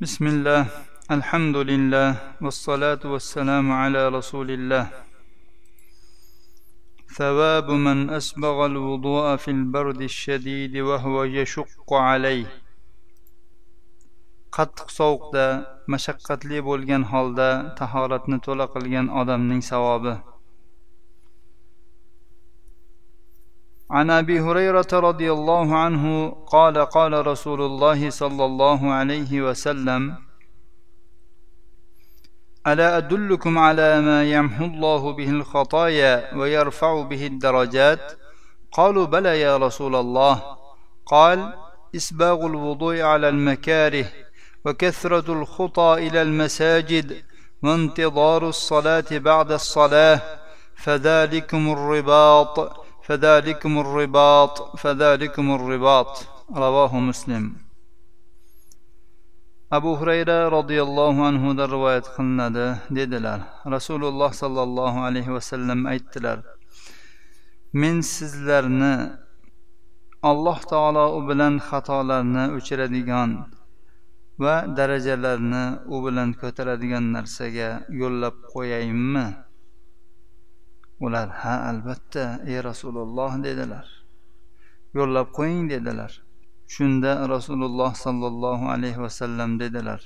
بسم الله الحمد لله والصلاة والسلام على رسول الله ثواب من أسبغ الوضوء في البرد الشديد وهو يشق عليه qattiq sovuqda mashaqqatli bo'lgan holda tahoratni to'la qilgan odamning savobi عن أبي هريرة رضي الله عنه قال قال رسول الله صلى الله عليه وسلم ألا أدلكم على ما يمحو الله به الخطايا ويرفع به الدرجات؟ قالوا بلى يا رسول الله. قال إسباغ الوضوء على المكاره وكثرة الخطى إلى المساجد وانتظار الصلاة بعد الصلاة فذلكم الرباط فذلكم الرباط فذلكم الرباط رواه مسلم abu hurayra roziyallohu anhudan rivoyat qilinadi dedilar rasululloh sollallohu alayhi vasallam aytdilar men sizlarni alloh taolo u bilan xatolarni o'chiradigan va darajalarni u bilan ko'taradigan narsaga yo'llab qo'yaymi ular ha albatta ey rasululloh dedilar. Yo'llab qo'ying dedilar. Shunda rasululloh sollallohu alayhi vasallam dedilar.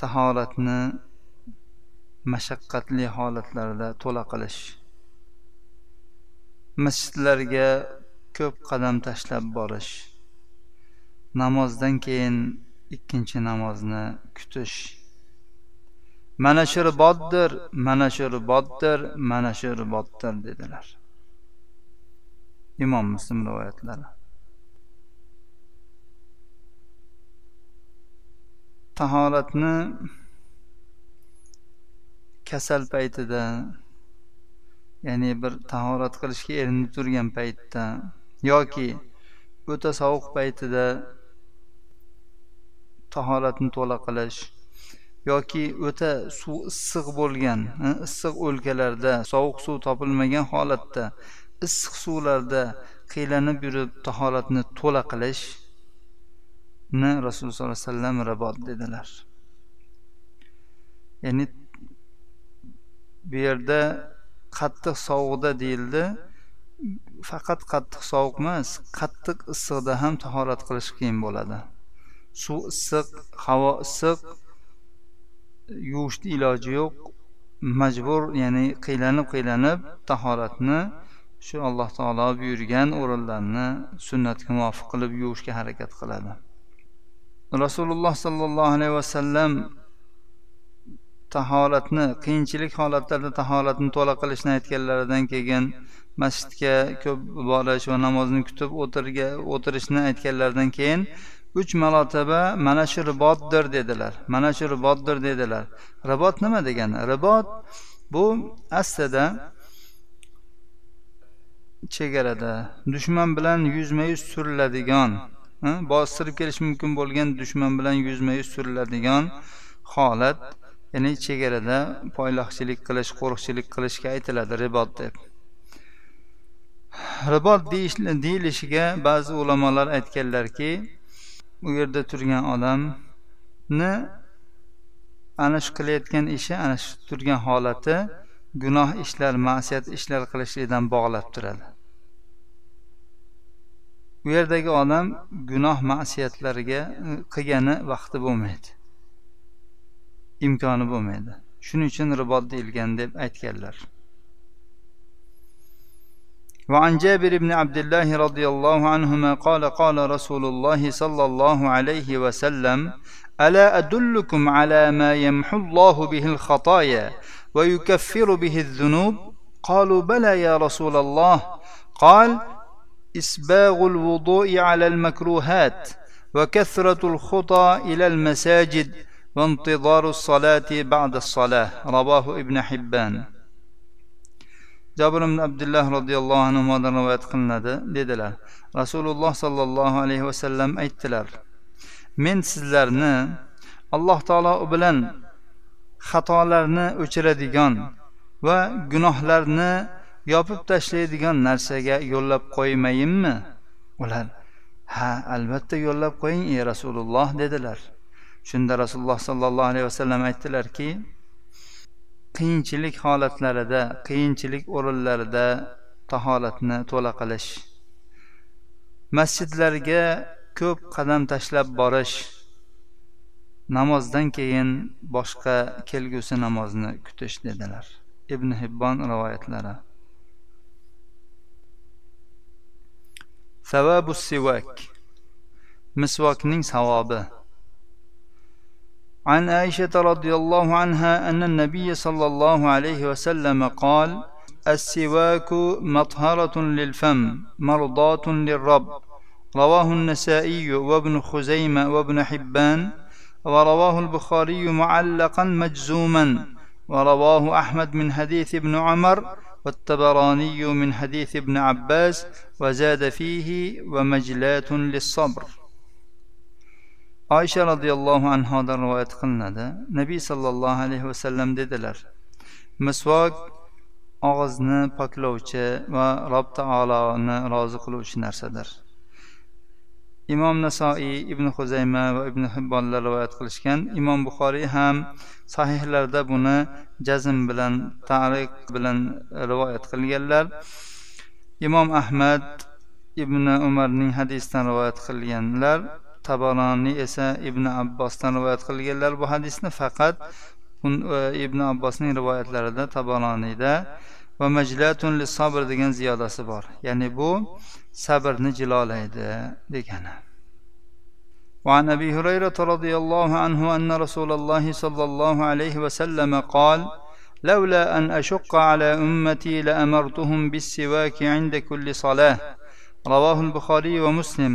Tahoratni mashaqqatli holatlarda to'la qilish. Masjidlarga ko'p qadam tashlab borish. Namozdan keyin ikkinchi namozni kutish. Mana shu ribotdir mana shu ribotdir mana shu ribotdir dedilar. Imom muslim rivoyatlari. Tahoratni kasal paytida ya'ni bir tahorat qilishga erinib turgan paytda yoki o'ta sovuq paytida tahoratni to'la qilish yoki o'ta suv issiq bo'lgan issiq o'lkalarda sovuq suv topilmagan holatda issiq suvlarda qiylanib yurib tahoratni to'la qilishni rasululloh sollallohu alayhi vasallam rabot dedilar. Ya'ni bu yerda qattiq sovuqda deyildi. Faqat qattiq sovuq emas qattiq issiqda ham tahorat qilish qiyin bo'ladi. Suv issiq havo issiq yuvishni iloji yo'q. Majbur ya'ni qiylanib qiylanib tahoratni shu alloh taolo buyurgan o'rinlarni sunnatga muvofiq qilib yuvishga harakat qiladi. Rasululloh sollallohu alayhi vasallam tahoratni qiyinchilik holatlarida tahoratni to'la qilishni aytganlaridan keyin masjidga ko'p borish va namozni kutib o'tirga o'tirishni aytganlaridan keyin uch marotaba mana shu ribotdir dedilar. Mana shu ribotdir dedilar. Ribot nima degani? Ribot bu aslida chegarada dushman bilan yuzma yuz suriladigan bostirib kelishi mumkin bo'lgan dushman bilan yuzma yuz suriladigan holat ya'ni chegarada poyloqchilik qilish qo'riqchilik qilishga aytiladi ribot deb. Ribot deyilishiga ba'zi ulamolar aytganlarki u yerda turgan odamni ana shu qilayotgan ishi ana shu turgan holati gunoh ishlar ma'siyat ishlar qilishlikdan bog'lab turadi. U yerdagi odam gunoh ma'siyatlarga e, qilgani vaqti bo'lmaydi. Imkoni bo'lmaydi. Shuning uchun ribot deyilgan deb aytganlar. وعن جابر بن عبد الله رضي الله عنهما قال قال رسول الله صلى الله عليه وسلم ألا أدلكم على ما يمحو الله به الخطايا ويكفر به الذنوب؟ قالوا بلى يا رسول الله. قال إسباغ الوضوء على المكروهات وكثرة الخطى إلى المساجد وانتظار الصلاة بعد الصلاة. رواه ابن حبان. Jabr ibn abdulloh roziyallohu anhudan rivoyat qilinadi. Dedilar rasululloh sollallohu alayhi vasallam aytdilar men sizlarni alloh taolo bilan xatolarni o'chiradigan va gunohlarni yopib tashlaydigan narsaga yo'llab qo'ymayinmi? Ular ha albatta yo'llab qo'ying ey rasululloh dedilar. Shunda rasululloh sollallohu alayhi vasallam aytdilarki qiyinchilik holatlarida qiyinchilik o'rinlarida tahoratni to'la qilish. Masjidlarga ko'p qadam tashlab borish namozdan keyin boshqa kelgusi namozni kutish dedilar. Ibn hibbon rivoyatlari. Savabu sivak misvokning savobi. عن عائشة رضي الله عنها أن النبي صلى الله عليه وسلم قال السواك مطهرة للفم مرضاة للرب. رواه النسائي وابن خزيمة وابن حبان ورواه البخاري معلقا مجزوما. ورواه أحمد من حديث ابن عمر والتبراني من حديث ابن عباس وزاد فيه ومجلات للصبر. Oysha roziyallohu anhodan rivoyat qilinadi. Nabiy sollallohu alayhi vasallam dedilar misvok og'izni poklovchi va rob taoloni rozi qiluvchi narsadir. Imom nasoiy ibn huzayma va ibn hibbonlar rivoyat qilishgan. Imom buxoriy ham sahihlarda buni jazm bilan tariq bilan rivoyat qilganlar. Imom ahmad ibn umarning hadisidan rivoyat qilganlar. tabaroniy esa ibn abbosdan rivoyat qilganlar bu hadisni faqat e, ibn abbosning rivoyatlarida tabaroniyda va majlatun sabr degan ziyodasi bor ya'ni bu sabrni jilolaydi degani وعن ابي هريره رضي الله عنه ان رسول الله صلى الله عليه وسلم قال لولا ان اشق على امتي لامرتهم بالسواك عند كل صلاه رواه البخاري ومسلم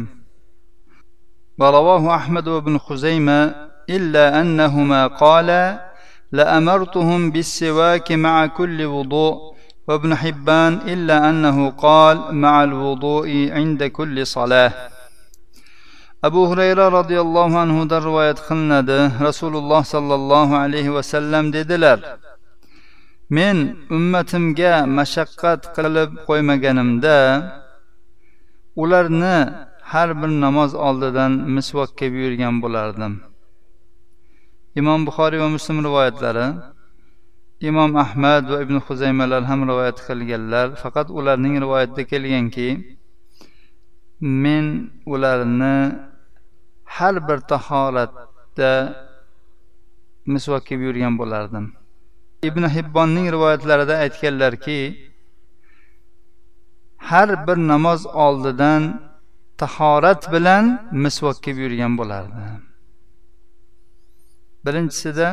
ورواه أحمد وابن خزيمة إلا أنهما قالا لأمرتهم بالسواك مع كل وضوء وابن حبان إلا أنه قال مع الوضوء عند كل صلاة. أبو هريرة رضي الله عنه در رواية ده رسول الله صلى الله عليه وسلم ديدلر من أمتم جاء مشقة قلب قيمة جنم ده ولرنا har bir namoz oldidan misvokka buyurgan bo'lardim. Imom buxoriy va muslim rivoyatlari imom ahmad va ibn huzaymalar ham rivoyat qilganlar. Faqat ularning rivoyatida kelganki men ularni har bir tahoratda misvokka buyurgan bo'lardim. Ibn hibbonning rivoyatlarida aytganlarki har bir namoz oldidan tahorat bilan misvokka buyurgan bo'lardi. Birinchisida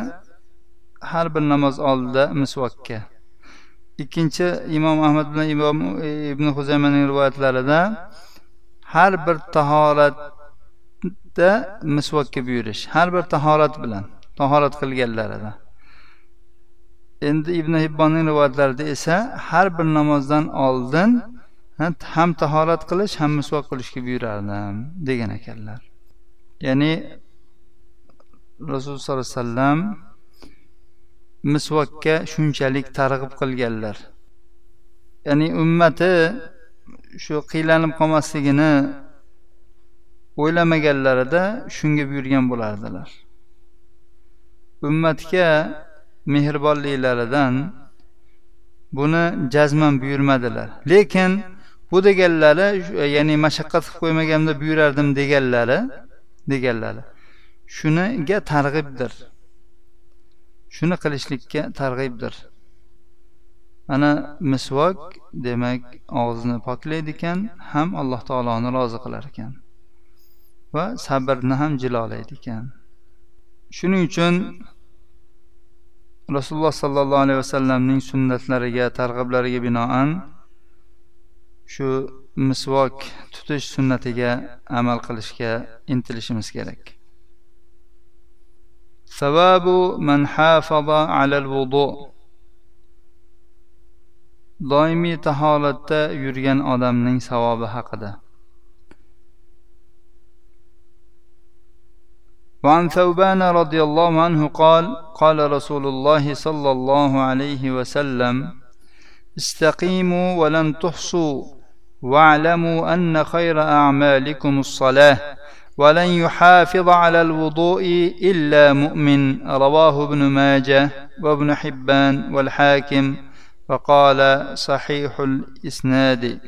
har bir namoz oldida misvokka. Ikkinchi imom ahmad bilan imom e, ibn huzaymaning rivoyatlarida har bir tahoratda misvokka buyurish har bir tahorat bilan tahorat qilganlarida. Endi ibn hibbonning rivoyatlarida esa har bir namozdan oldin ham tahorat qilish ham misvoq qilishga buyurardim degan ekanlar. Ya'ni rasululloh sollallohu alayhi vasallam misvokka shunchalik targ'ib qilganlar. Ya'ni ummati shu qiylanib qolmasligini o'ylamaganlarida shunga buyurgan bo'lardilar. Ummatga mehribonliklaridan buni jazman buyurmadilar. Lekin bu deganlari e, ya'ni mashaqqat qilib qo'ymaganda buyurardim deganlari deganlari. Shuniga targ'ibdir. Shuni qilishlikka targ'ibdir. Ana misvok demak og'izni poklaydi ekan ham alloh taoloni rozi qilar ekan va sabrni ham jilolaydi ekan shuning uchun rasululloh sollallohu alayhi vasallamning sunnatlariga targ'iblariga binoan shu misvok tutish sunnatiga amal qilishga intilishimiz kerak savabu man hafaza alal vudu doimiy taholatda yurgan odamning savobi haqida وعن ثوبان رضي الله عنه قال قال رسول الله صلى الله عليه وسلم استقيموا ولن تحصوا واعلموا أن خير أعمالكم الصلاة ولن يحافظ على الوضوء إلا مؤمن رواه ابن ماجه وابن حبان والحاكم وقال صحيح الإسناد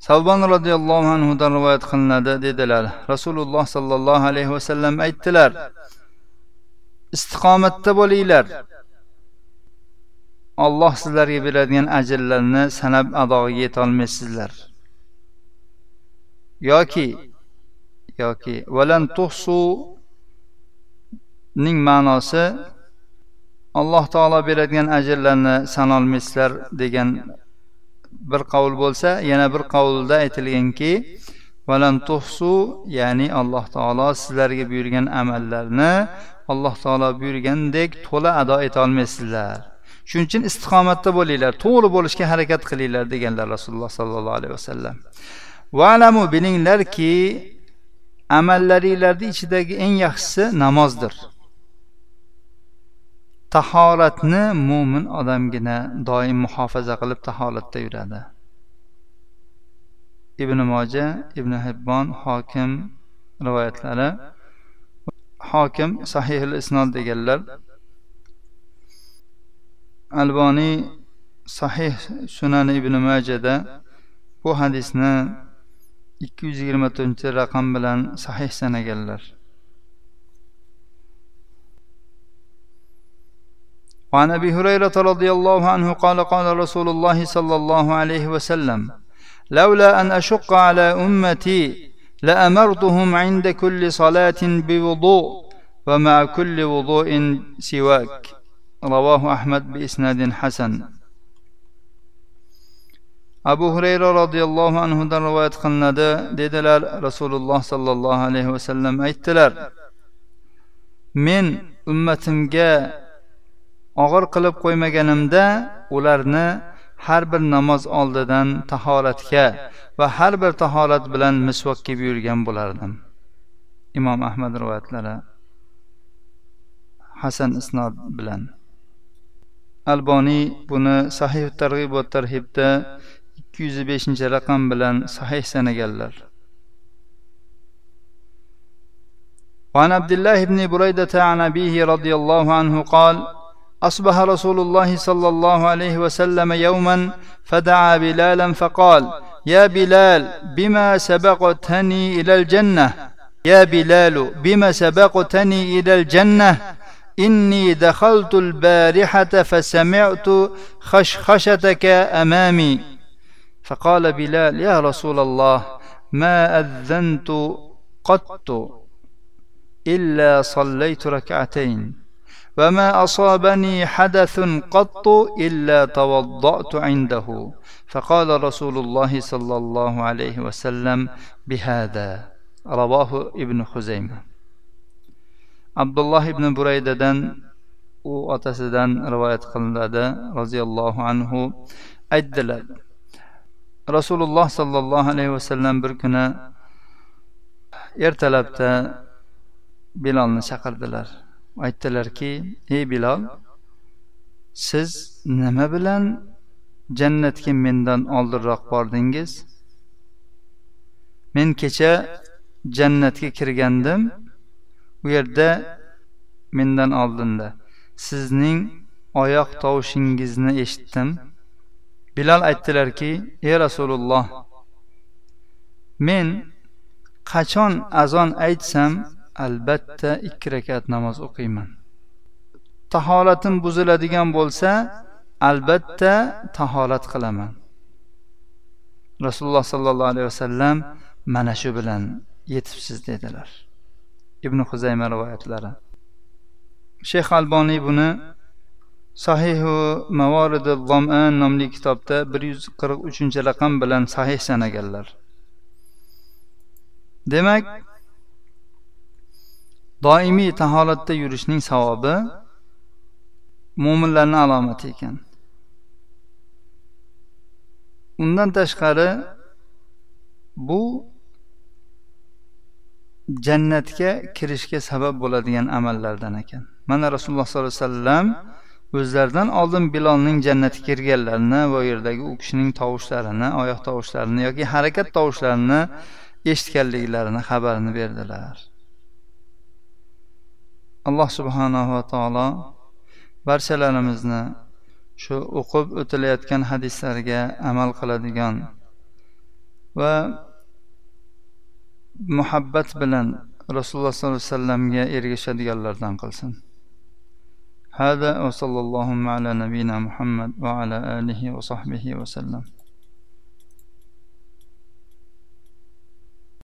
savbon roziyallohu anhudan rivoyat qilinadi dedilar rasululloh sollallohu alayhi vasallam aytdilar istiqomatda bo'linglar olloh sizlarga beradigan ajrlarni sanab adog'iga yetolmaysizlar yoki yoki valan tuhsu ning ma'nosi alloh taolo beradigan ajrlarni sanolmaysizlar degan bir qavl bo'lsa yana bir qavlda aytilganki valan tuhsu ya'ni alloh taolo sizlarga buyurgan amallarni alloh taolo buyurgandek to'la ado etolmaysizlar shuning uchun istiqomatda bo'linglar to'g'ri bo'lishga harakat qilinglar deganlar rasululloh sollallohu alayhi vasallam. Valamu bilinglarki amallaringlarni ichidagi eng yaxshisi namozdir. Tahoratni mo'min odamgina doim muhofaza qilib tahoratda yuradi. Ibn moja ibn hibbon hokim rivoyatlari. Hokim sahihil isnod deganlar alboniy sahih sunani ibn majada bu hadisni ikki yuz yigirma to'rtinchi raqam bilan sahih sanaganlar وعن ابي هريره رضي الله عنه قال قال رسول الله صلى الله عليه وسلم لولا ان اشق على امتي لامرتهم عند كل صلاه بوضوء ومع كل وضوء سواك رواه احمد باسناد حسن abu hurayra roziyallohu anhudan rivoyat qilinadi dedilar rasululloh sollallohu alayhi vasallam aytdilar men ummatimga og'ir qilib qo'ymaganimda ularni har bir namoz oldidan tahoratga va har bir tahorat bilan misvokka buyurgan bo'lardim imom ahmad rivoyatlari hasan isnod bilan Alboniy buni sahih va tarhibda ikki yuz beshinchi raqam bilan sahih sanaganlar. وعن عبد الله بن بريدة عن أبيه رضي الله عنه قال اصبح رسول الله صلى الله عليه وسلم يوما فدعا بلالا فقال يا بلال بما سبقتني إلى الجنه يا بلال بما سبقتني إلى الجنه إني دخلت البارحة فسمعت خشخشتك أمامي. فقال بلال يا رسول الله ما أذنت قط إلا صليت ركعتين وما أصابني حدث قط إلا توضأت عنده. فقال رسول الله صلى الله عليه وسلم بهذا رواه ابن خزيمة. abdulloh ibn buraydadan u otasidan rivoyat qilinadi roziyallohu anhu aytdilar. Rasululloh sollallohu alayhi vasallam bir kuni ertalabda bilolni chaqirdilar. Aytdilarki ey bilol siz nima bilan jannatga mendan oldinroq bordingiz? Men kecha jannatga kirgandim u yerda mendan oldinda. Sizning oyoq tovushingizni eshitdim. Bilol aytdilarki ey rasululloh men qachon azon aytsam albatta ikki rakat namoz o'qiyman. Tahoratim buziladigan bo'lsa albatta tahorat qilaman. Rasululloh sollallohu alayhi vasallam mana shu bilan yetibsiz dedilar. Ibn huzayma rivoyatlari. Shayx alboniy buni sahihu mavoridi zoman nomli kitobda bir yuz qirq uchinchi raqam bilan sahih sanaganlar. Demak doimiy taholatda yurishning savobi mo'minlarni alomati ekan. Undan tashqari bu jannatga kirishga sabab bo'ladigan amallardan ekan. Mana rasululloh sollallohu alayhi vasallam o'zlaridan oldin bilolning jannatga kirganlarini va u yerdagi u kishining tovushlarini oyoq tovushlarini yoki harakat tovushlarini eshitganliklarini xabarini berdilar. Alloh subhanahu va taolo barchalarimizni shu o'qib o'tilayotgan hadislarga amal qiladigan va muhabbat bilan rasululloh sollallohu alayhi vasallamga ergashadiganlardan qilsin هذا وصلى اللهم على نبينا محمد وعلى آله وصحبه وسلم